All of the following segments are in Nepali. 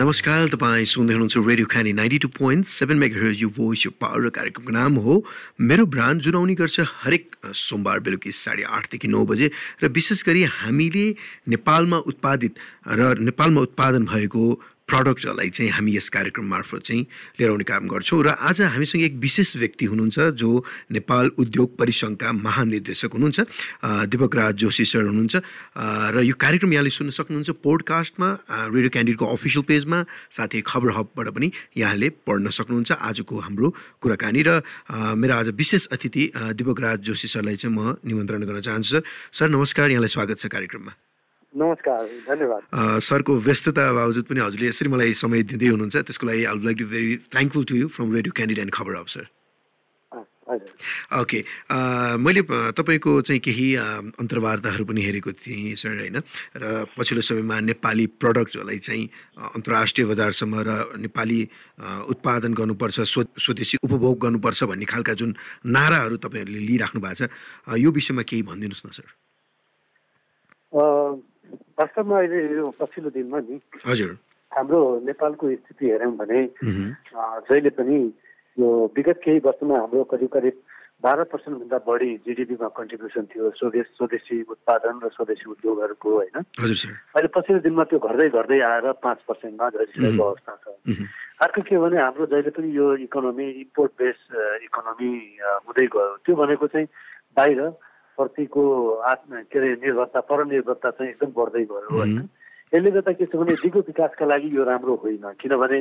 नमस्कार तपाईँ सुन्दै हुनुहुन्छ रेडियो खानी ninety two point seven mega your voice your power कार्यक्रमको नाम हो। मेरो ब्रान्ड जुन आउने गर्छ हरेक सोमबार बेलुकी साढे आठदेखि नौ बजे र विशेष गरी हामीले नेपालमा उत्पादित र नेपालमा उत्पादन भएको प्रडक्टहरूलाई चाहिँ हामी यस कार्यक्रम मार्फत चाहिँ लिएर आउने काम गर्छौँ र आज हामीसँग एक विशेष व्यक्ति हुनुहुन्छ जो नेपाल उद्योग परिसङ्घका महानिर्देशक हुनुहुन्छ दिपक राज जोशी सर हुनुहुन्छ। र यो कार्यक्रम यहाँले सुन्न सक्नुहुन्छ पोडकास्टमा रेडियो क्यान्डिडको अफिसियल पेजमा साथै खबर हबबाट पनि यहाँले पढ्न सक्नुहुन्छ। आजको हाम्रो कुराकानी र मेरो आज विशेष अतिथि दिपक राज जोशी सरलाई चाहिँ म निमन्त्रण गर्न चाहन्छु सर। सर नमस्कार। यहाँलाई स्वागत छ कार्यक्रममा। नमस्कार धन्यवाद। सरको व्यस्तता बावजुद पनि हजुरले यसरी मलाई समय दिँदै हुनुहुन्छ। त्यसको लागि I like to very thankful to you from radio candidate and खबर अफ सर ओके मैले तपाईँको चाहिँ केही अन्तर्वार्ताहरू पनि हेरेको थिएँ सर होइन? र पछिल्लो समयमा नेपाली प्रडक्टहरूलाई चाहिँ अन्तर्राष्ट्रिय बजारसम्म र नेपाली उत्पादन गर्नुपर्छ स्व स्वदेशी उपभोग गर्नुपर्छ भन्ने खालका जुन नाराहरू तपाईँहरूले लिइराख्नु भएको छ यो विषयमा केही भनिदिनुहोस् न सर वास्तवमा अहिले यो पछिल्लो दिनमा नि हजुर। हाम्रो नेपालको स्थिति हेऱ्यौँ भने जहिले पनि यो विगत केही वर्षमा हाम्रो करिब करिब बाह्र पर्सेन्टभन्दा बढी जिडिपीमा कन्ट्रिब्युसन थियो स्वदेश स्वदेशी उत्पादन र स्वदेशी उद्योगहरूको होइन? अहिले पछिल्लो दिनमा त्यो घट्दै घट्दै आएर पाँच पर्सेन्टमा झरिसकेको अवस्था छ। अर्को के भने हाम्रो जहिले पनि यो इकोनोमी इम्पोर्ट बेस इकोनोमी हुँदै गयो। त्यो भनेको चाहिँ बाहिर प्रतिको आत्म के अरे निर्भरता परनिर्भरता चाहिँ एकदम बढ्दै गयो होइन यसले गर्दा के छ भने दिगो विकासका लागि यो राम्रो होइन किनभने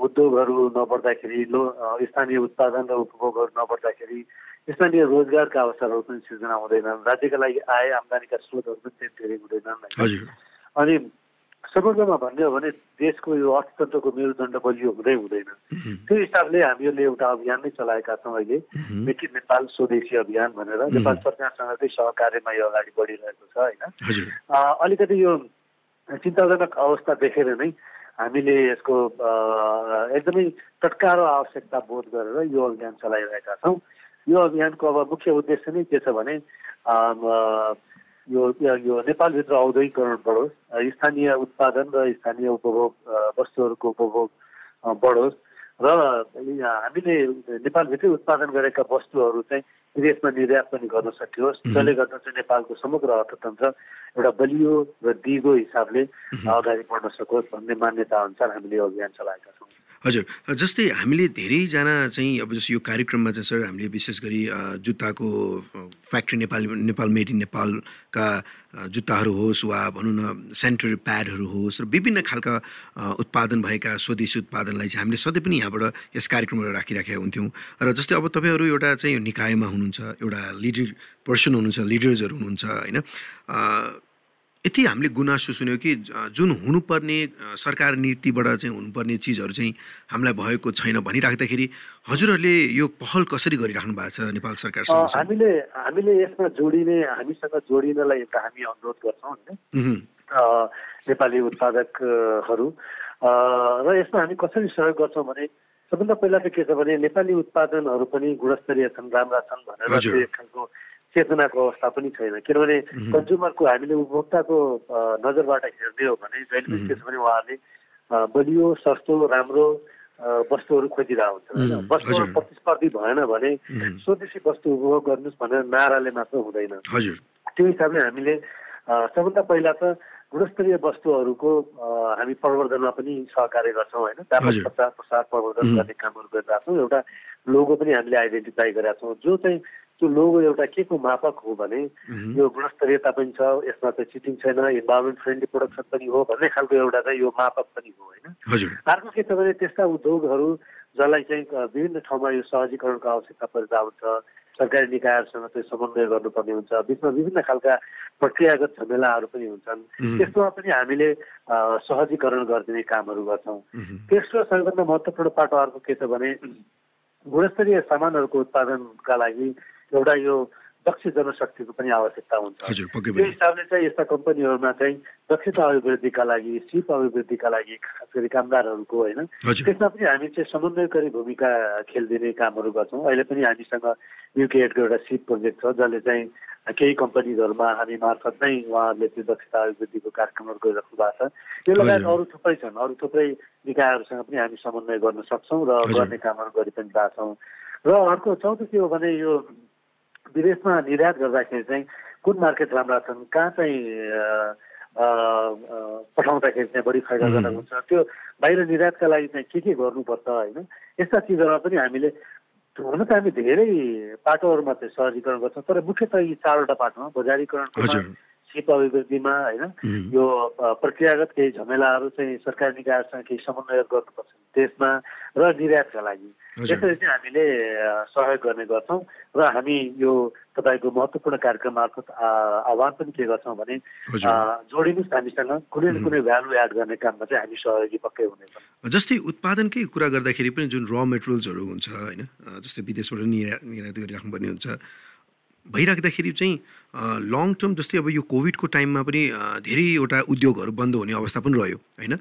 उद्योगहरू नबढ्दाखेरि लो स्थानीय उत्पादन र उपभोगहरू नबढ्दाखेरि स्थानीय रोजगारका अवसरहरू पनि सिर्जना हुँदैनन्। राज्यका लागि आय आम्दानीका स्रोतहरू पनि त्यति धेरै हुँदैनन्। अनि समग्रमा भन्ने हो भने देशको यो अर्थतन्त्रको मेरुदण्ड बलियो हुँदै हुँदैन। त्यो हिसाबले हामीहरूले एउटा अभियान नै चलाएका छौँ अहिले। मेक इन नेपाल स्वदेशी अभियान भनेर। नेपाल सरकारसँगकै सहकार्यमा यो अगाडि बढिरहेको छ होइन। अलिकति यो चिन्ताजनक अवस्था देखेर नै हामीले यसको एकदमै तत्काल आवश्यकता बोध गरेर यो अभियान चलाइरहेका छौँ। यो अभियानको अब मुख्य उद्देश्य नै के छ भने यो यो नेपालभित्र औद्योगिकरण बढोस् स्थानीय उत्पादन र स्थानीय उपभोग वस्तुहरूको उपभोग बढोस्। र हामीले नेपालभित्रै उत्पादन गरेका वस्तुहरू चाहिँ विदेशमा निर्यात पनि गर्न सकियोस्। जसले गर्दा चाहिँ नेपालको समग्र अर्थतन्त्र एउटा बलियो र दिगो हिसाबले अगाडि बढ्न सकोस् भन्ने मान्यता अनुसार हामीले अभियान चलाएका छौँ। हजुर। जस्तै हामीले धेरैजना चाहिँ अब जस्तो यो कार्यक्रममा चाहिँ सर हामीले विशेष गरी जुत्ताको factory Nepal Nepal made in नेपालका जुत्ताहरू होस् वा भनौँ न सेन्टरी प्याडहरू होस् र विभिन्न खालका उत्पादन भएका स्वदेशी उत्पादनलाई चाहिँ हामीले सधैँ पनि यहाँबाट यस कार्यक्रमबाट राखिराखेका हुन्थ्यौँ। र जस्तै अब तपाईँहरू एउटा चाहिँ निकायमा हुनुहुन्छ एउटा लिडर पर्सन हुनुहुन्छ लिडर्सहरू हुनुहुन्छ होइन? यति हामीले गुनासो सुन्यौँ कि जुन हुनुपर्ने सरकार नीतिबाट चाहिँ हुनुपर्ने चिजहरू चाहिँ हामीलाई भएको छैन भनिराख्दाखेरि हजुरहरूले यो पहल कसरी गरिराख्नु भएको छ नेपाल सरकार हामीले हामीले यसमा जोडिने हामीसँग जोडिनलाई एउटा हामी अनुरोध गर्छौँ होइन? नेपाली उत्पादकहरू। र यसमा हामी कसरी सहयोग गर्छौँ भने सबभन्दा पहिला त के छ भने नेपाली उत्पादनहरू पनि गुणस्तरीय छन् राम्रा छन् भनेर एक खालको चेतनाको अवस्था पनि छैन। किनभने कन्ज्युमरको हामीले उपभोक्ताको नजरबाट हेर्ने हो भने जहिले पनि छ भने उहाँहरूले बलियो सस्तो राम्रो वस्तुहरू खोजिरहेको हुन्छ। वस्तुहरू प्रतिस्पर्धी भएन भने स्वदेशी वस्तु उपभोग गर्नुहोस् भनेर नाराले मात्र हुँदैन। त्यो हिसाबले हामीले सबभन्दा पहिला त गुणस्तरीय वस्तुहरूको हामी प्रवर्धनमा पनि सहकार्य गर्छौँ होइन? व्यापक प्रचार प्रसार प्रवर्धन गर्ने कामहरू गरिरहेको छौँ एउटा लोगो पनि हामीले आइडेन्टिफाई गरेका छौँ। जो चाहिँ त्यो लोगो एउटा के को मापक हो भने यो गुणस्तरीयता पनि छ यसमा चाहिँ चिटिङ छैन इन्भाइरोमेन्ट फ्रेन्डली प्रोडक्सन पनि हो भन्ने खालको एउटा चाहिँ यो मापक पनि हो होइन? अर्को के छ भने त्यस्ता उद्योगहरू जसलाई चाहिँ विभिन्न ठाउँमा यो सहजीकरणको आवश्यकता परिरहेको हुन्छ सरकारी निकायहरूसँग चाहिँ समन्वय गर्नुपर्ने हुन्छ बिचमा विभिन्न खालका प्रक्रियागत झमेलाहरू पनि हुन्छन्। त्यस्तोमा पनि हामीले सहजीकरण गरिदिने कामहरू गर्छौँ। तेस्रो सबैभन्दा महत्त्वपूर्ण पाटो अर्को के छ भने गुणस्तरीय सामानहरूको उत्पादनका लागि एउटा यो दक्ष जनशक्तिको पनि आवश्यकता हुन्छ। त्यो हिसाबले चाहिँ यस्ता कम्पनीहरूमा चाहिँ दक्षता अभिवृद्धिका लागि सिप अभिवृद्धिका लागि खास गरी कामदारहरूको होइन त्यसमा पनि हामी चाहिँ समन्वयकारी भूमिका खेलिदिने कामहरू गर्छौँ। अहिले पनि हामीसँग युकेएडको एउटा सिप प्रोजेक्ट छ जसले चाहिँ केही कम्पनीहरूमा हामी मार्फत नै उहाँहरूले त्यो दक्षता अभिवृद्धिको कार्यक्रमहरू गरिराख्नु भएको छ। यो लगायत अरू थुप्रै छन् अरू थुप्रै निकायहरूसँग पनि हामी समन्वय गर्न सक्छौँ र गर्ने कामहरू गरि पनि रहेका छौँ र अर्को चौथो के हो भने यो विदेशमा निर्यात गर्दाखेरि चाहिँ कुन मार्केट राम्रा छन् कहाँ चाहिँ पठाउँदाखेरि चाहिँ बढी फाइदाजनक हुन्छ त्यो बाहिर निर्यातका लागि चाहिँ के के गर्नुपर्छ होइन? यस्ता चिजहरूमा पनि हामीले हुन त हामी धेरै पाटोहरूमा चाहिँ सहजीकरण गर्छौँ तर मुख्यतः यी चारवटा पाटोमा बजारीकरणको सिप अभिवृद्धिमा होइन? यो प्रक्रियागत केही झमेलाहरू चाहिँ सरकारी निकायहरूसँग केही समन्वय गर्नुपर्छ त्यसमा र निर्यातका लागि। यसरी चाहिँ हामीले सहयोग गर्ने गर्छौँ र हामी यो तपाईँको महत्त्वपूर्ण कार्यक्रम मार्फत आह्वान पनि के गर्छौँ भने जोडिनुहोस् हामीसँग कुनै न कुनै भ्यालु एड गर्ने काममा चाहिँ हामी सहयोगी पक्कै हुनेछौँ। जस्तै उत्पादनकै कुरा गर्दाखेरि पनि जुन र मेटेरियल्सहरू हुन्छ होइन जस्तै विदेशबाट निर्यात निर्यात गरिराख्नुपर्ने हुन्छ भइराख्दाखेरि चाहिँ लङ टर्म जस्तै अब यो कोभिडको टाइममा पनि धेरैवटा उद्योगहरू बन्द हुने अवस्था पनि रह्यो होइन?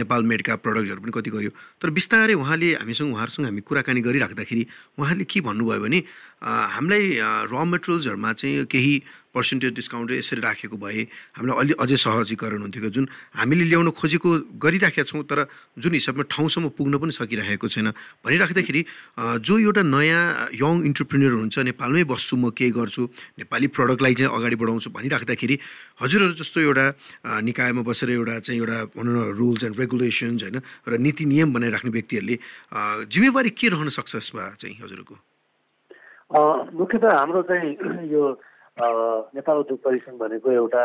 नेपाल मेडका प्रडक्टहरू पनि कति गऱ्यो तर बिस्तारै उहाँले हामीसँग उहाँहरूसँग हामी कुराकानी गरिराख्दाखेरि उहाँले के भन्नुभयो भने हामीलाई र मेटेरियल्सहरूमा चाहिँ केही पर्सेन्टेज डिस्काउन्ट यसरी राखेको भए हामीलाई अलि अझै सहजीकरण हुन्थ्यो जुन हामीले ल्याउन खोजेको गरिराखेका छौँ तर जुन हिसाबमा ठाउँसम्म पुग्न पनि सकिरहेको छैन। भनिराख्दाखेरि जो एउटा नयाँ यङ इन्टरप्रिनियर हुन्छ नेपालमै बस्छु म केही गर्छु नेपाली प्रडक्टलाई चाहिँ अगाडि बढाउँछु भनिराख्दाखेरि हजुरहरू जस्तो एउटा निकायमा बसेर एउटा चाहिँ एउटा भनौँ न रुल्स एन्ड रेगुलेसन्स होइन र नीति नियम बनाइराख्ने व्यक्तिहरूले जिम्मेवारी के रहन सक्छ यसमा चाहिँ हजुरको मुख्यतः हाम्रो चाहिँ यो नेपाल उद्योग परिसङ्घ भनेको एउटा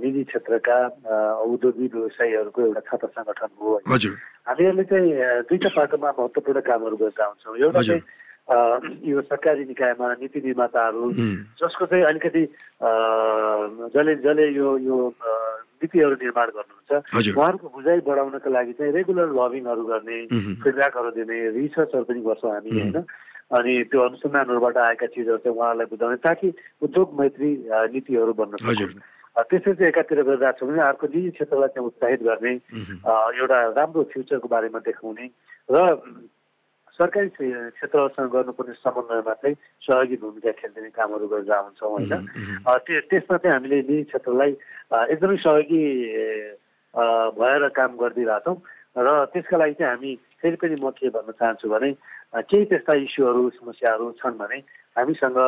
निजी क्षेत्रका औद्योगिक व्यवसायीहरूको एउटा छात्र सङ्गठन हो हामीहरूले चाहिँ दुईवटा पाटोमा महत्त्वपूर्ण कामहरू गरेका हुन्छौँ एउटा चाहिँ यो सरकारी निकायमा नीति निर्माताहरू जसको चाहिँ अलिकति जसले जसले यो यो नीतिहरू निर्माण गर्नुहुन्छ उहाँहरूको बुझाइ बढाउनको लागि चाहिँ रेगुलर लभिङहरू गर्ने फिडब्याकहरू दिने रिसर्चहरू पनि गर्छौँ हामी होइन। अनि त्यो अनुसन्धानहरूबाट आएका चिजहरू चाहिँ उहाँहरूलाई बुझाउने ताकि उद्योग मैत्री नीतिहरू बन्न सकोस् त्यसरी चाहिँ एकातिर गरिरहेको छ भने अर्को निजी क्षेत्रलाई चाहिँ उत्साहित गर्ने एउटा राम्रो फ्युचरको बारेमा देखाउने र सरकारी क्षेत्रहरूसँग गर्नुपर्ने समन्वयमा चाहिँ सहयोगी भूमिका खेलिदिने कामहरू गरेर हुन्छौँ होइन? त्यसमा चाहिँ हामीले निजी क्षेत्रलाई एकदमै सहयोगी भएर काम गरिदिइरहेछौँ। र त्यसका लागि चाहिँ हामी फेरि पनि म के भन्न चाहन्छु भने केही त्यस्ता इस्युहरू समस्याहरू छन् भने हामीसँग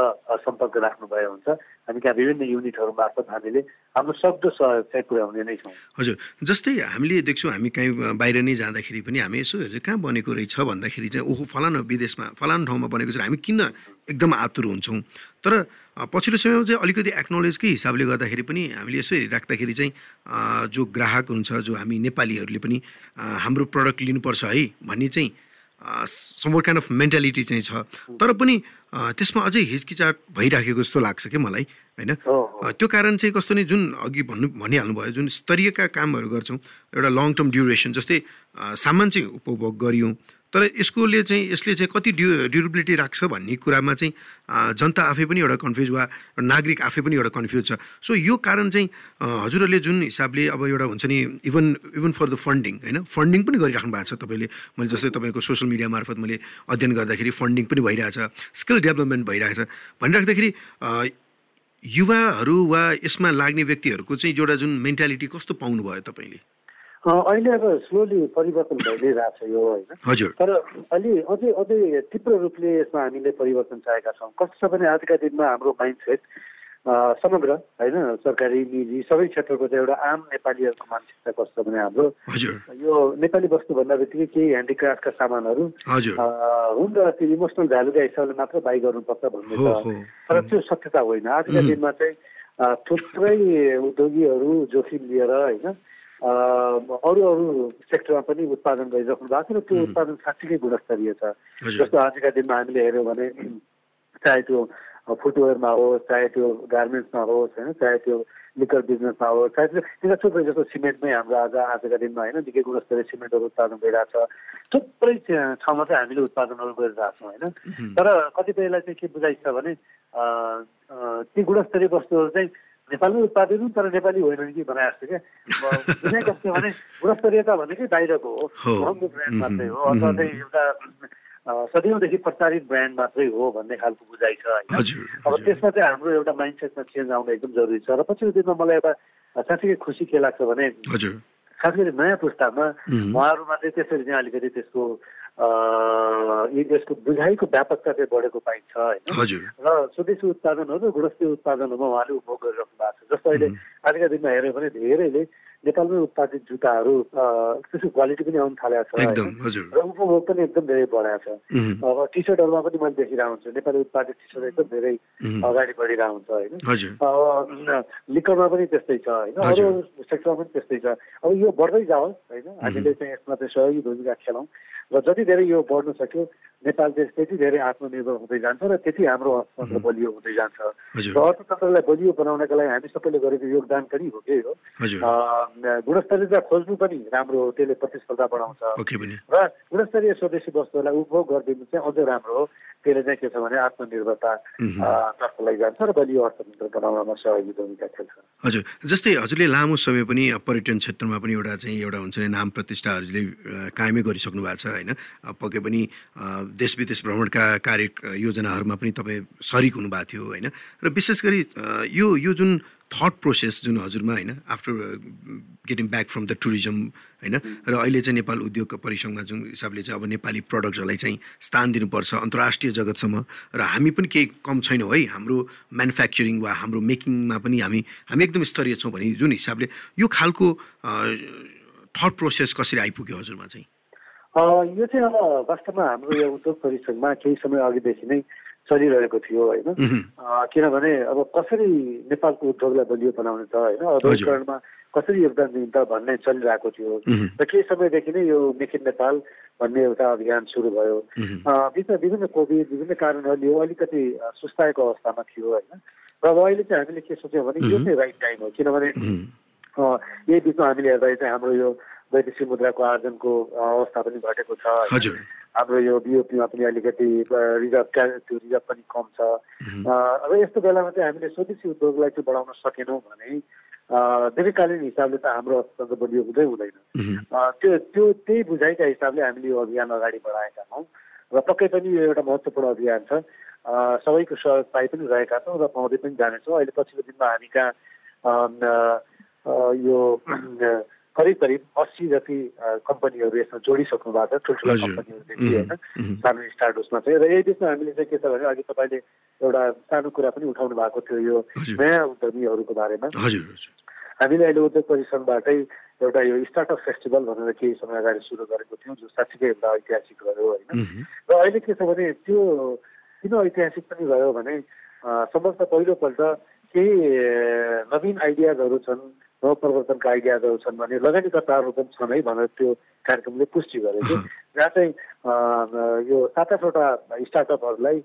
सम्पर्क राख्नुभयो हुन्छ। हामी त्यहाँ विभिन्न युनिटहरू मार्फत हामीले हाम्रो सक्दो सहयोग चाहिँ पुर्याउने नै छौँ। हजुर जस्तै हामीले देख्छौँ हामी कहीँ बाहिर नै जाँदाखेरि पनि हामी यसो कहाँ बनेको रहेछ भन्दाखेरि चाहिँ ओहो फलानु विदेशमा फलानु ठाउँमा बनेको छ हामी किन एकदम आतुर हुन्छौँ। तर पछिल्लो समयमा चाहिँ अलिकति एक्नोलेजकै हिसाबले गर्दाखेरि पनि हामीले यसो हेरिराख्दाखेरि चाहिँ जो ग्राहक हुन्छ जो हामी नेपालीहरूले पनि हाम्रो प्रडक्ट लिनुपर्छ है भन्ने चाहिँ समर काइन्ड अफ मेन्टालिटी चाहिँ छ। तर पनि त्यसमा अझै हिचकिचाट भइराखेको जस्तो लाग्छ कि मलाई होइन? त्यो कारण चाहिँ कस्तो नि जुन अघि भन्नु भनिहाल्नुभयो जुन स्तरीयका कामहरू गर्छौँ एउटा लङ टर्म ड्युरेसन जस्तै सामान चाहिँ उपभोग गरियौँ तर यसकोले चाहिँ यसले चाहिँ कति ड्यु ड्युरेबिलिटी राख्छ भन्ने कुरामा चाहिँ जनता आफै पनि एउटा कन्फ्युज वा नागरिक आफै पनि एउटा कन्फ्युज छ। सो यो कारण चाहिँ हजुरहरूले जुन हिसाबले अब एउटा हुन्छ नि even even for the funding होइन? फन्डिङ पनि गरिराख्नु भएको छ तपाईँले। मैले जस्तै तपाईँको सोसियल मिडिया मार्फत मैले अध्ययन गर्दाखेरि फन्डिङ पनि भइरहेछ स्किल डेभलपमेन्ट भइरहेछ। भनिराख्दाखेरि युवाहरू वा यसमा लाग्ने व्यक्तिहरूको चाहिँ एउटा जुन मेन्टालिटी कस्तो पाउनुभयो तपाईँले? अहिले अब स्लोली परिवर्तन भइ नै रहेछ यो होइन? तर अलि अझै अझै तीव्र रूपले यसमा हामीले परिवर्तन चाहेका छौँ। कस्तो छ भने आजका दिनमा हाम्रो माइन्ड सेट समग्र होइन? सरकारी निजी सबै क्षेत्रको चाहिँ एउटा आम नेपालीहरूको मानसिकता कस्तो भने हाम्रो। यो नेपाली वस्तु भन्दा बित्तिकै केही ह्यान्डिक्राफ्टका सामानहरू हुन् र त्यो इमोसनल भ्यालुका हिसाबले मात्र बाई गर्नुपर्छ भन्ने छ। तर त्यो सत्यता होइन। आजका दिनमा चाहिँ थुप्रै उद्योगीहरू जोखिम लिएर होइन? अरू अरू सेक्टरमा पनि उत्पादन गरिराख्नु भएको छ र त्यो उत्पादन साँच्चीकै गुणस्तरीय छ। जस्तो आजका दिनमा हामीले हेऱ्यौँ भने चाहे त्यो फुटवेयरमा होस् चाहे त्यो गार्मेन्ट्समा होस् होइन चाहे त्यो लिकर बिजनेसमा होस् चाहे त्यो थुप्रै जस्तो सिमेन्टमै हाम्रो आज आजका दिनमा होइन निकै गुणस्तरीय सिमेन्टहरू उत्पादन भइरहेको छ। थुप्रै ठाउँमा चाहिँ हामीले उत्पादनहरू गरिरहेको छौँ होइन। तर कतिपयलाई चाहिँ के बुझाइन्छ भने ती गुणस्तरीय वस्तुहरू चाहिँ नेपालमै उत्पादन हुन् तर नेपाली होइन कि भने जस्तो क्या कस्तो भने गुणस्तरीयता भनेकै बाहिरको हो। महँगो ब्रान्ड मात्रै हो अथवा चाहिँ एउटा सदैवदेखि प्रचारित ब्रान्ड मात्रै हो भन्ने खालको बुझाइ छ होइन। अब त्यसमा चाहिँ हाम्रो एउटा माइन्ड सेटमा चेन्ज आउनु एकदम जरुरी छ। र पछिल्लो दिनमा मलाई एउटा साँच्चीकै खुसी के लाग्छ भने खास गरी नयाँ पुस्तामा उहाँहरूमा चाहिँ त्यसरी चाहिँ अलिकति त्यसको यसको बुझाइको व्यापकता चाहिँ बढेको पाइन्छ होइन? र स्वदेशी उत्पादनहरू र गुणस्तरीय उत्पादनहरूमा उहाँले उपभोग गरिराख्नु भएको छ। जस्तो अहिले आजका दिनमा हेऱ्यो भने धेरैले नेपालमै उत्पादित जुत्ताहरू त्यसको क्वालिटी पनि आउनु थालेको छ। र उपभोग पनि एकदम धेरै बढाएको छ। अब टी सर्टहरूमा पनि मैले देखिरहेको हुन्छु। नेपाली उत्पादित टी सर्ट एकदम धेरै अगाडि बढिरहेको हुन्छ होइन? लिकरमा पनि त्यस्तै छ होइन? अरू सेक्टरमा पनि त्यस्तै छ। अब यो बढ्दै जाओस् होइन? हामीले चाहिँ यसमा चाहिँ सहयोगी भूमिका खेलौँ। र जति धेरै यो बढ्न सक्यो नेपाल देश त्यति धेरै आत्मनिर्भर हुँदै जान्छ र त्यति हाम्रो अर्थतन्त्र बलियो हुँदै जान्छ। र अर्थतन्त्रलाई बलियो बनाउनका लागि हामी सबैले गरेको योगदान पनि हो के हो? गुणस्तरीयता खोज्नु पनि राम्रो हो त्यसले प्रतिस्पर्धा बढाउँछ। र गुणस्तरीय स्वदेशी वस्तुहरूलाई उपभोग गरिदिनु चाहिँ अझ राम्रो हो। त्यसले चाहिँ के छ भने आत्मनिर्भरता तर्फ लैजान्छ र बलियो अर्थतन्त्र बनाउनमा सहयोगी भूमिका खेल्छ। हजुर। जस्तै हजुरले लामो समय पनि पर्यटन क्षेत्रमा पनि एउटा चाहिँ एउटा हुन्छ नि नाम प्रतिष्ठा हजुरले कायमै गरिसक्नु भएको छ होइन? पक्कै पनि देश विदेश भ्रमणका कार्य योजनाहरूमा पनि तपाईँ सरिक हुनुभएको थियो होइन? र विशेष गरी यो यो जुन थट प्रोसेस जुन हजुरमा होइन after getting back from the tourism होइन? र अहिले चाहिँ नेपाल उद्योग परिसङ्घमा जुन हिसाबले चाहिँ अब नेपाली प्रडक्टहरूलाई चाहिँ स्थान दिनुपर्छ अन्तर्राष्ट्रिय जगतसम्म र हामी पनि केही कम छैनौँ है? हाम्रो म्यानुफ्याक्चरिङ वा हाम्रो मेकिङमा पनि हामी हामी एकदम स्तरीय छौँ भने जुन हिसाबले यो खालको थट प्रोसेस कसरी आइपुग्यो हजुरमा चाहिँ? यो चाहिँ अब वास्तवमा हाम्रो यो उद्योग परिषदमा केही समय अघिदेखि नै चलिरहेको थियो होइन। किनभने अब कसरी नेपालको उद्योगलाई बलियो बनाउने त होइन औद्योगिकरणमा कसरी योगदान दिन्छ भन्ने चलिरहेको थियो। र केही समयदेखि नै यो मेक इन नेपाल भन्ने एउटा अभियान सुरु भयो। बिचमा विभिन्न कोभिड विभिन्न कारणहरूले यो अलिकति सुस्ताएको अवस्थामा थियो होइन। र अब अहिले चाहिँ हामीले के सोच्यौँ भने यो चाहिँ राइट टाइम हो। किनभने यही बिचमा हामीले हेर्दा चाहिँ हाम्रो यो वैदेशिक मुद्राको आर्जनको अवस्था पनि घटेको छ। हाम्रो यो बिओपीमा पनि अलिकति रिजर्भ त्यो रिजर्भ पनि कम छ। अब यस्तो बेलामा चाहिँ हामीले स्वदेशी उद्योगलाई चाहिँ बढाउन सकेनौँ भने दीर्घकालीन हिसाबले त हाम्रो अर्थतन्त्र बलियो हुँदै हुँदैन। त्यो त्यो त्यही बुझाइका हिसाबले हामीले यो अभियान अगाडि बढाएका छौँ र पक्कै पनि यो एउटा महत्त्वपूर्ण अभियान छ। सबैको सहयोग पाइ पनि रहेका छौँ र पाउँदै पनि जानेछौँ। अहिले पछिल्लो दिनमा हामी कहाँ यो करिब करिब अस्सी जति कम्पनीहरू यसमा जोडिसक्नु भएको छ ठुल्ठुला कम्पनीहरूदेखि होइन। सानो स्टार्ट उसमा चाहिँ र यही बिचमा हामीले चाहिँ के छ भने अघि तपाईँले एउटा सानो कुरा पनि उठाउनु भएको थियो यो नयाँ उद्यमीहरूको बारेमा। हामीले अहिले उद्योग परिसङ्घबाटै एउटा यो स्टार्टअप फेस्टिभल भनेर केही समय अगाडि सुरु गरेको थियौँ जो साँच्चीकै एउटा ऐतिहासिक भयो होइन। र अहिले के छ भने त्यो किन ऐतिहासिक पनि भयो भने सम्भवतः पहिलोपल्ट केही नवीन आइडियाजहरू छन् नवप्रवर्तनका आइडियाजहरू छन् भने लगानीकर्ताहरू पनि छन् है भनेर त्यो कार्यक्रमले पुष्टि गरेको जहाँ चाहिँ यो सात आठवटा स्टार्टअपहरूलाई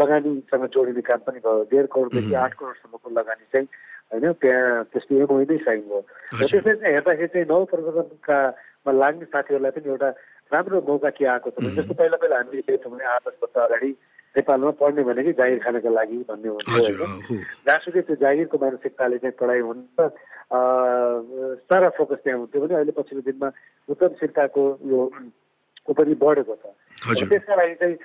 लगानीसँग जोडिने काम पनि भयो। डेढ करोडदेखि आठ करोडसम्मको लगानी चाहिँ होइन त्यहाँ त्यसको एमओई नै साइन भयो र त्यसरी चाहिँ हेर्दाखेरि चाहिँ नवप्रवर्तनकामा लाग्ने साथीहरूलाई पनि एउटा राम्रो मौका के आएको छ भने जस्तो पहिला पहिला हामीले देख्छौँ भने आठ दस वर्ष अगाडि नेपालमा पढ्ने भनेकै जागिर खानको लागि भन्ने हुन्थ्यो होइन। जहाँसुकै त्यो जागिरको मानसिकताले चाहिँ पढाइ हुन्छ सारा फोकस त्यहाँ हुन्थ्यो भने अहिले पछिल्लो दिनमा उद्यमशीलताको यो पनि बढेको छ। त्यसका लागि चाहिँ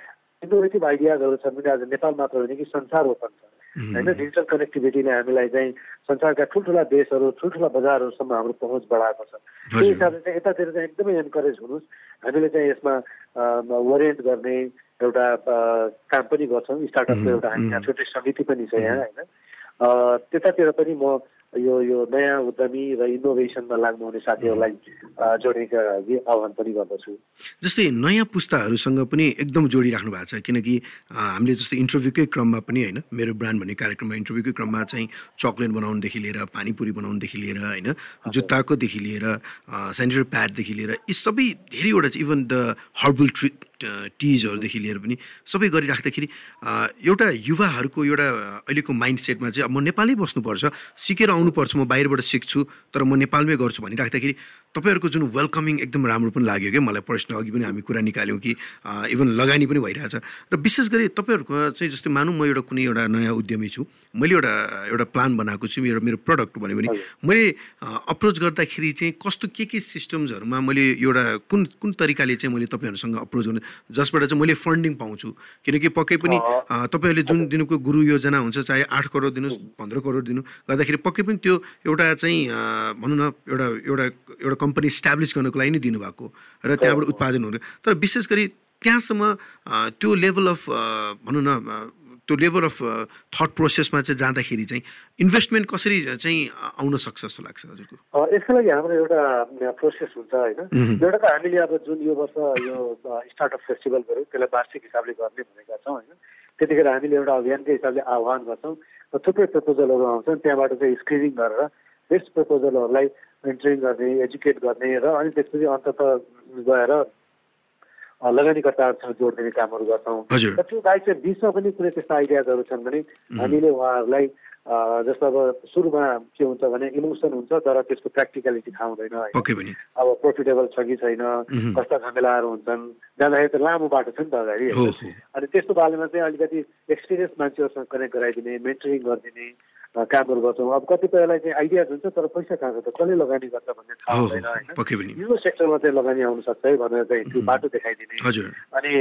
इनोभेटिभ आइडियाजहरू छन् भने आज नेपाल मात्र होइन कि संसार ओपन छ। होइन डिजिटल कनेक्टिभिटीले हामीलाई चाहिँ संसारका ठुल्ठुला देशहरू ठुल्ठुला बजारहरूसम्म हाम्रो पहुँच बढाएको छ। त्यही हिसाबले चाहिँ यतातिर चाहिँ एकदमै एन्करेज हुनुहोस्। हामीले चाहिँ यसमा वरिएन्ट गर्ने एउटा काम पनि गर्छौँ। स्टार्टअपको एउटा हामी छुट्टै समिति पनि छ यहाँ होइन। त्यतातिर पनि म यो यो नयाँ उद्यमी र इनोभेसनमा लाग्नुहुने साथीहरूलाई जोड्नेका लागि आह्वान पनि गर्दछु। जस्तै नयाँ पुस्ताहरूसँग पनि एकदम जोडिराख्नु भएको छ किनकि हामीले जस्तै इन्टरभ्यूकै क्रममा पनि होइन मेरो ब्रान्ड भन्ने कार्यक्रममा इन्टरभ्यूकै क्रममा चाहिँ चक्लेट बनाउनुदेखि लिएर पानीपुरी बनाउनुदेखि लिएर होइन जुत्ताकोदेखि लिएर सेनिटरी प्याडदेखि लिएर यी सबै धेरैवटा चाहिँ इभन द हर्बल ट्री टिजहरूदेखि लिएर पनि सबै गरिराख्दाखेरि एउटा युवाहरूको एउटा अहिलेको माइन्ड सेटमा चाहिँ अब म नेपालै बस्नुपर्छ सिकेर आउनुपर्छ म बाहिरबाट सिक्छु तर म नेपालमै गर्छु भनिराख्दाखेरि तपाईँहरूको जुन वेलकमिङ एकदम राम्रो पनि लाग्यो क्या मलाई प्रश्न अघि पनि हामी कुरा निकाल्यौँ कि इभन लगानी पनि भइरहेछ। र विशेष गरी तपाईँहरूको चाहिँ जस्तै मानौँ म एउटा कुनै एउटा नयाँ उद्यमी छु मैले एउटा एउटा प्लान बनाएको छु एउटा मेरो प्रडक्ट भन्यो भने मैले अप्रोच गर्दाखेरि चाहिँ कस्तो के के सिस्टम्सहरूमा मैले एउटा कुन कुन तरिकाले चाहिँ मैले तपाईँहरूसँग अप्रोच गर्नु जसबाट चाहिँ मैले फन्डिङ पाउँछु। किनकि पक्कै पनि तपाईँहरूले जुन दिनुको गुरु योजना हुन्छ चाहे आठ करोड दिनुहोस् पन्ध्र करोड दिनु गर्दाखेरि पक्कै पनि त्यो एउटा चाहिँ भनौँ न एउटा एउटा एउटा कम्पनी इस्टाब्लिस गर्नको लागि नै दिनुभएको र त्यहाँबाट उत्पादन हुनु तर विशेष गरी त्यहाँसम्म त्यो लेभल अफ भनौँ न त्यो लेभल अफ थट प्रोसेसमा चाहिँ जाँदाखेरि चाहिँ इन्भेस्टमेन्ट कसरी चाहिँ आउन सक्छ जस्तो लाग्छ हजुरको? यसको लागि हाम्रो एउटा प्रोसेस हुन्छ होइन। एउटा त हामीले अब जुन यो वर्ष यो स्टार्टअप फेस्टिभल गऱ्यौँ त्यसलाई वार्षिक हिसाबले गर्ने भनेका छौँ होइन। त्यतिखेर हामीले एउटा अभियानकै हिसाबले आह्वान गर्छौँ र थुप्रै प्रपोजलहरू आउँछन्। त्यहाँबाट चाहिँ स्क्रिनिङ गरेर बेस्ट प्रपोजलहरूलाई मेन्टरिङ गर्ने एजुकेट गर्ने र अनि त्यसपछि अन्तत गएर लगानीकर्ताहरूसँग जोडिदिने कामहरू गर्छौँ। र त्यो बाहेक चाहिँ बिचमा पनि कुनै त्यस्ता आइडियाजहरू छन् भने हामीले उहाँहरूलाई जस्तो अब सुरुमा के हुन्छ भने इमोसन हुन्छ तर त्यसको प्र्याक्टिकलिटी थाहा हुँदैन अब प्रोफिटेबल छ कि छैन कस्ता झमेलाहरू हुन्छन् जाँदाखेरि त लामो बाटो छ नि त अगाडि। अनि त्यस्तो बारेमा चाहिँ अलिकति एक्सपिरियन्स मान्छेहरूसँग कनेक्ट गराइदिने मेन्टरिङ गरिदिने कामहरू गर्छौँ। अब कतिपयलाई चाहिँ आइडिया हुन्छ तर पैसा कहाँ छ त? कसले लगानी गर्छ भन्ने थाहा हुँदैन होइन? यो सेक्टरमा चाहिँ लगानी आउनु सक्छ है भनेर चाहिँ त्यो बाटो देखाइदिने। अनि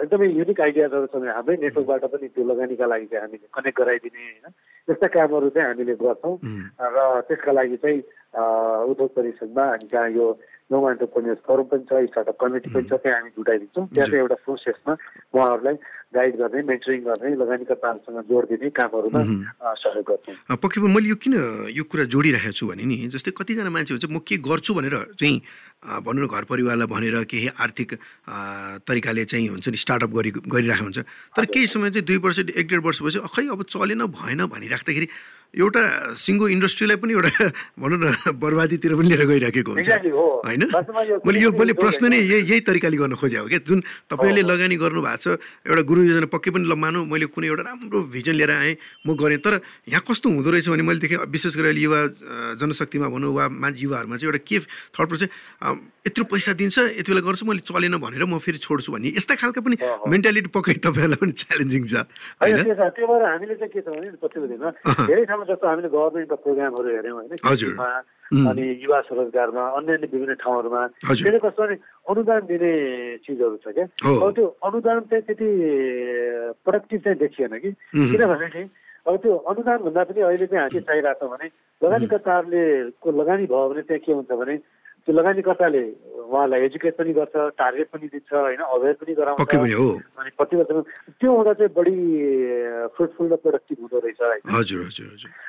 एकदमै युनिक आइडियाजहरू छ भने हाम्रै नेटवर्कबाट पनि त्यो लगानीका लागि चाहिँ हामीले कनेक्ट गराइदिने होइन? यस्ता कामहरू चाहिँ हामीले गर्छौँ। र त्यसका लागि चाहिँ उद्योग परिषदमा हामी जहाँ यो नो एन्टरप्रेन्यर्स फोरम पनि छ स्टार्टअप कमिटी पनि छ त्यहाँ हामी जुटाइदिन्छौँ। त्यहाँ चाहिँ एउटा प्रोसेसमा उहाँहरूलाई गाइड गर्ने मेन्टरिङ गर्ने लगानीकर्ताहरूसँग जोड दिने कामहरूमा सहयोग गर्छौँ। पक्कै मैले यो किन यो कुरा जोडिरहेको छु भने नि जस्तै कतिजना मान्छे हुन्छ म के गर्छु भनेर चाहिँ भनौँ न घर परिवारलाई भनेर केही आर्थिक तरिकाले चाहिँ हुन्छ नि स्टार्टअप गरि गरिरहेको हुन्छ। तर केही समय चाहिँ दुई वर्ष एक डेढ वर्षपछि खै अब चलेन भएन भनिराख्दाखेरि एउटा सिङ्गो इन्डस्ट्रीलाई पनि एउटा भनौँ न बर्बादीतिर पनि लिएर गइराखेको हुन्छ। होइन? मैले यो मैले प्रश्न नै यही यही तरिकाले गर्न खोजेको क्या। जुन तपाईँले लगानी गर्नु भएको छ एउटा गुरु योजना पक्कै पनि ल मानौँ मैले कुनै एउटा राम्रो भिजन लिएर आएँ म गरेँ। तर यहाँ कस्तो हुँदो रहेछ भने मैले देखेँ विशेष गरेर युवा जनशक्तिमा भनौँ वा मान्छे युवाहरूमा चाहिँ एउटा के थर्ड प्रोसेस यत्रो पैसा दिन्छ यति बेला गर्छु मैले चलेन भनेर म फेरि छोड्छु भन्ने। यस्ता खालको पनि मेन्टालिटी पक्कै तपाईँहरूलाई पनि च्यालेन्जिङ छ। जस्तो हामीले गभर्मेन्टका प्रोग्रामहरू हेऱ्यौँ होइन अनि युवा स्वरोजगारमा अन्य अन्य विभिन्न ठाउँहरूमा। त्यसले कस्तो भने अनुदान दिने चिजहरू छ क्या। अब त्यो अनुदान चाहिँ त्यति प्रोडक्टिभ चाहिँ देखिएन कि। किनभने चाहिँ अब त्यो अनुदान भन्दा पनि अहिले चाहिँ हामी चाहिरहेको छ भने लगानीकर्ताहरूले को लगानी भयो भने त्यहाँ के हुन्छ भने त्यो लगानीकर्ताले उहाँलाई एजुकेट पनि गर्छ टार्गेट पनि दिन्छ होइन अवेर पनि गराउँछ। अनि कति वर्ष त्यो हुँदा चाहिँ बढी फ्रुटफुल र प्रोडक्टिभ हुँदो रहेछ होइन।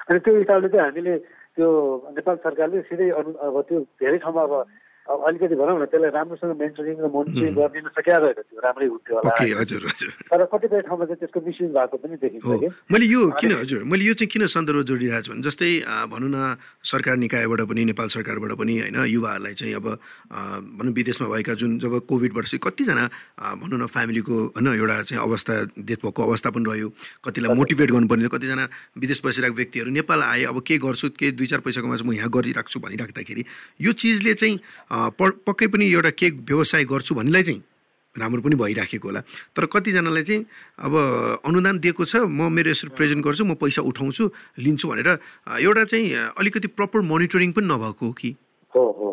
अनि त्यो हिसाबले चाहिँ हामीले त्यो नेपाल सरकारले सिधै अनु अब त्यो धेरै ठाउँमा अब अब अलिकति भनौँ न त्यसलाई राम्रोसँग मेन्टेनिङ र मोनिटरिङ गरिदिन सकिया रहेछ त्यो राम्रै हुन्थ्यो होला। तर कतिपय ठाउँमा चाहिँ त्यसको मिसयुज भएको पनि देखिन्छ कि। मैले यो किन हजुर मैले यो चाहिँ किन सन्दर्भ जोडिरहेको छु भने जस्तै भनौँ न सरकार निकायबाट पनि नेपाल सरकारबाट पनि होइन युवाहरूलाई चाहिँ अब भनौँ विदेशमा भएका जुन जब कोभिडबाट चाहिँ कतिजना भनौँ न फ्यामिलीको होइन एउटा चाहिँ अवस्था डेथ भएको अवस्था पनि रह्यो। कतिलाई मोटिभेट गर्नुपर्ने कतिजना विदेश बसिरहेको व्यक्तिहरू नेपाल आए अब के गर्छु के दुई चार पैसा कमाउँछु म यहाँ गरिराख्छु भनिराख्दाखेरि यो चिजले चाहिँ पक्कै पनि एउटा केक व्यवसाय गर्छु भन्नेलाई चाहिँ राम्रो पनि भइराखेको होला। तर कतिजनालाई चाहिँ अब अनुदान दिएको छ म मेरो यसरी प्रेजेन्ट गर्छु म पैसा उठाउँछु लिन्छु भनेर एउटा चाहिँ अलिकति प्रपर मोनिटरिङ पनि नभएको हो कि? हो हो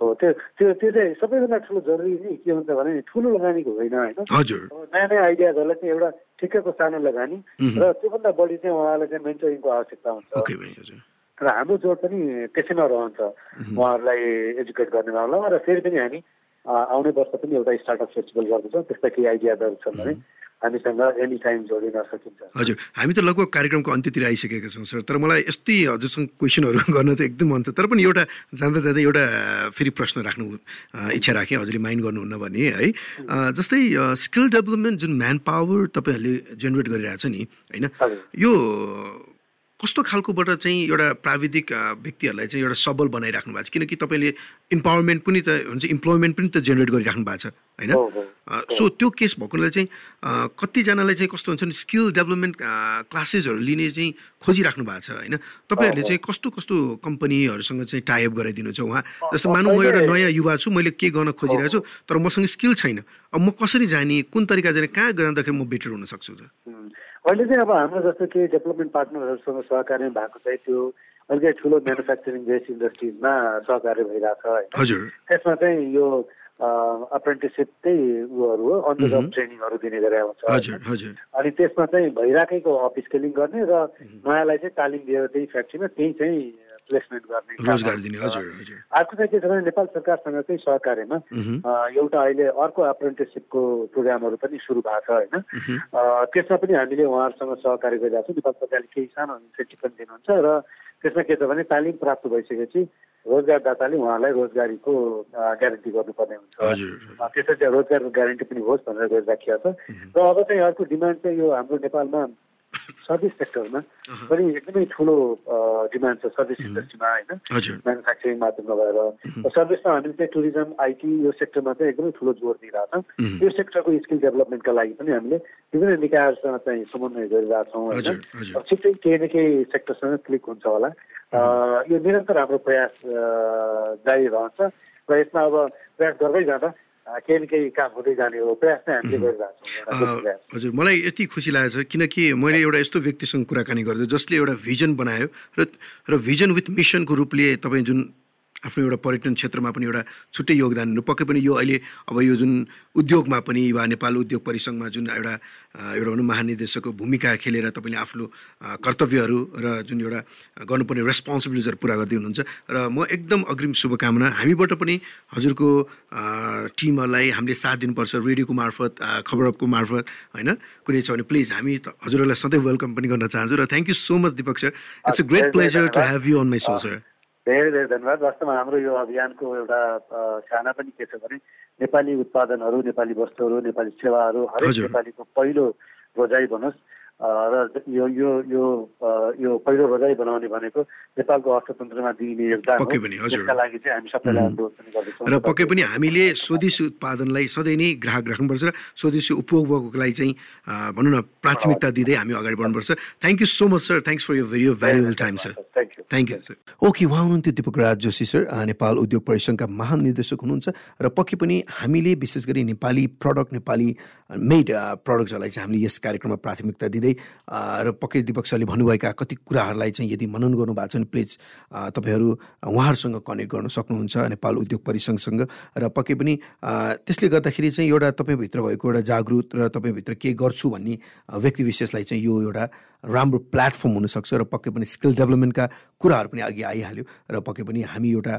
हो त्यो त्यो त्यो चाहिँ सबैभन्दा ठुलो जरुरी नै के हुन्छ भने ठुलो लगानीको होइन होइन? हजुर। नयाँ नयाँ आइडियाजहरूलाई चाहिँ एउटा ठिक्कैको सानो लगानी र त्योभन्दा बढी चाहिँ उहाँलाई चाहिँ मेन्टरिङको आवश्यकता हुन्छ। र हाम्रो जोड पनि त्यसैमा रहन्छ। उहाँहरूलाई एजुकेट गर्ने मामलामा र फेरि पनि हामी आउने वर्ष पनि एउटा स्टार्टअप फेस्टिभल गर्दैछौँ त्यस्ता केही आइडियाजहरू छन् भने हामीसँग एनी टाइम जोडिन सकिन्छ। हजुर हामी त लगभग कार्यक्रमको अन्त्यतिर आइसकेका छौँ सर। तर मलाई यस्तै हजुरसँग क्वेसनहरू गर्न चाहिँ एकदम मन छ। तर पनि एउटा जाँदा जाँदै एउटा फेरि प्रश्न राख्नु इच्छा राखेँ हजुरले माइन्ड गर्नुहुन्न भने है। जस्तै स्किल डेभलपमेन्ट जुन म्यान पावर तपाईँहरूले जेनेरेट गरिरहेको छ नि होइन यो कस्तो खालकोबाट चाहिँ एउटा प्राविधिक व्यक्तिहरूलाई चाहिँ एउटा सबल बनाइराख्नु भएको छ? किनकि तपाईँले इम्पावरमेन्ट पनि त हुन्छ इम्प्लोइमेन्ट पनि त जेनेरेट गरिराख्नु भएको छ होइन? सो त्यो केस भएकोले चाहिँ कतिजनालाई चाहिँ कस्तो हुन्छ भने स्किल डेभलपमेन्ट क्लासेसहरू लिने चाहिँ खोजिराख्नु भएको छ होइन? तपाईँहरूले चाहिँ कस्तो कस्तो कम्पनीहरूसँग चाहिँ टाइप गराइदिनु छ उहाँ? जस्तो मानौँ म एउटा नयाँ युवा छु मैले के गर्न खोजिरहेको छु तर मसँग स्किल छैन। अब म कसरी जाने कुन तरिका जाने कहाँ जाँदाखेरि म बेटर हुन सक्छु त? अहिले चाहिँ अब हाम्रो जस्तो केही डेभलपमेन्ट पार्टनरहरूसँग सहकार्य भएको चाहिँ त्यो अलिकति ठुलो म्यानुफ्याक्चरिङ बेस इन्डस्ट्रिजमा सहकार्य भइरहेको छ होइन त्यसमा चाहिँ यो अप्रेन्टिससिपकै उहरू हो अन द जब ट्रेनिङहरू दिने गरेर हुन्छ अनि त्यसमा चाहिँ भइरहेकैको अफिस स्केलिङ गर्ने र नयाँलाई चाहिँ तालिम दिएर त्यही फ्याक्ट्रीमा त्यही चाहिँ प्लेसमेन्ट गर्ने रोजगार दिने हजुर हजुर। अर्को चाहिँ के छ भने नेपाल सरकारसँग चाहिँ सहकार्यमा एउटा अहिले अर्को अप्रेन्टिससिपको प्रोग्रामहरू पनि सुरु भएको छ होइन। त्यसमा पनि हामीले उहाँहरूसँग सहकार्य गरिरहेको छौँ। नेपाल सरकारले केही सानो इन्सेन्टिभ पनि दिनुहुन्छ र त्यसमा के छ भने तालिम प्राप्त भइसकेपछि रोजगारदाताले उहाँलाई रोजगारीको ग्यारेन्टी गर्नुपर्ने हुन्छ। त्यसरी रोजगारको ग्यारेन्टी पनि होस् भनेर गरिराखिएको छ। र अब चाहिँ अर्को डिमान्ड चाहिँ यो हाम्रो नेपालमा सर्भिस सेक्टरमा पनि एकदमै ठुलो डिमान्ड छ सर्भिस इन्डस्ट्रीमा होइन? म्यानुफ्याक्चरिङ मात्र नभएर। सर्भिसमा हामीले चाहिँ टुरिज्म आइटी यो सेक्टरमा चाहिँ एकदमै ठुलो जोड दिइरहेको छ यो सेक्टरको स्किल डेभलपमेन्टका लागि पनि हामीले विभिन्न निकायहरूसँग चाहिँ समन्वय गरिरहेछौँ होइन? छिट्टै केही न केही सेक्टरसँग क्लिक हुन्छ होला। यो निरन्तर हाम्रो प्रयास जारी रहन्छ। र यसमा अब प्रयास गर्दै जाँदा केही न केही काम हुँदै जाने हो प्रयास नै हामीले गरिरहेको छौँ हजुर मलाई यति खुसी लागेको छ किनकि मैले एउटा यस्तो व्यक्तिसँग कुराकानी गर्छु जसले एउटा भिजन बनायो र र भिजन विथ मिसनको रूपले तपाईँ जुन आफ्नो एउटा पर्यटन क्षेत्रमा पनि एउटा छुट्टै योगदान दिनु पक्कै पनि यो अहिले अब यो जुन उद्योगमा पनि वा नेपाल उद्योग परिसङ्घमा जुन एउटा एउटा भनौँ महानिर्देशकको भूमिका खेलेर तपाईँले आफ्नो कर्तव्यहरू र जुन एउटा गर्नुपर्ने रेस्पोन्सिबिलिटिजहरू पुरा गर्दै हुनुहुन्छ र म एकदम अग्रिम शुभकामना हामीबाट पनि हजुरको टिमहरूलाई हामीले साथ दिनुपर्छ रेडियोको मार्फत खबरको मार्फत होइन? कुनै छ भने प्लिज हामी हजुरहरूलाई सधैँ वेलकम पनि गर्न चाहन्छौँ र thank you so much Deepak sir it's a great pleasure to have you on my show sir धेरै धेरै धन्यवाद। वास्तवमा हाम्रो यो अभियानको एउटा चाहना पनि के छ भने नेपाली उत्पादनहरू नेपाली वस्तुहरू नेपाली सेवाहरू हरेक नेपालीको पहिलो रोजाइ भनोस् र यो यो यो यो पहिलो रोजाइ बनाउने भनेको नेपालको अर्थतन्त्रमा दिइने योगदान त्यसका लागि चाहिँ हामी सबैलाई अनुरोध पनि गर्दछौँ। र पक्कै पनि हामीले स्वदेशी उत्पादनलाई सधैँ नै ग्राहक राख्नुपर्छ र स्वदेशी उपभोगको लागि चाहिँ भनौँ न प्राथमिकता दिँदै हामी अगाडि बढ्नुपर्छ। Thank you so much sir thanks for your very valuable time sir thank you sir okay उहाँ हुनुहुन्थ्यो दिपक राज जोशी सर नेपाल उद्योग परिसङ्घका महानिर्देशक हुनुहुन्छ। र पक्कै पनि हामीले विशेष गरी नेपाली प्रडक्ट नेपाली मेड प्रडक्ट्सहरूलाई चाहिँ हामीले यस कार्यक्रममा प्राथमिकता दिँदै र पक्कै दिपक सरले भन्नुभएका कति कुराहरूलाई चाहिँ यदि मनन गर्नुभएको छ भने प्लिज तपाईँहरू उहाँहरूसँग कनेक्ट गर्न सक्नुहुन्छ नेपाल उद्योग परिसङ्घसँग र पक्कै पनि त्यसले गर्दाखेरि चाहिँ एउटा तपाईँभित्र भएको एउटा जागृत र तपाईँभित्र के गर्छु भन्ने व्यक्ति विशेषलाई चाहिँ यो एउटा राम्रो प्लेटफर्म हुनसक्छ र पक्कै पनि स्किल डेभलपमेन्टका कुराहरू पनि अघि आइहाल्यो। र पक्कै पनि हामी एउटा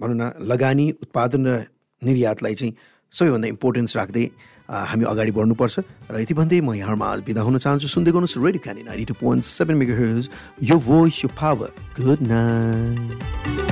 भनौँ न लगानी उत्पादन र निर्यातलाई चाहिँ सबैभन्दा इम्पोर्टेन्स राख्दै हामी अगाडि बढ्नुपर्छ। र यति भन्दै म यहाँमा बिदा हुन चाहन्छु। सुन्दै गर्नुहोस् radio Kayani ninety two point seven mega your voice your power good night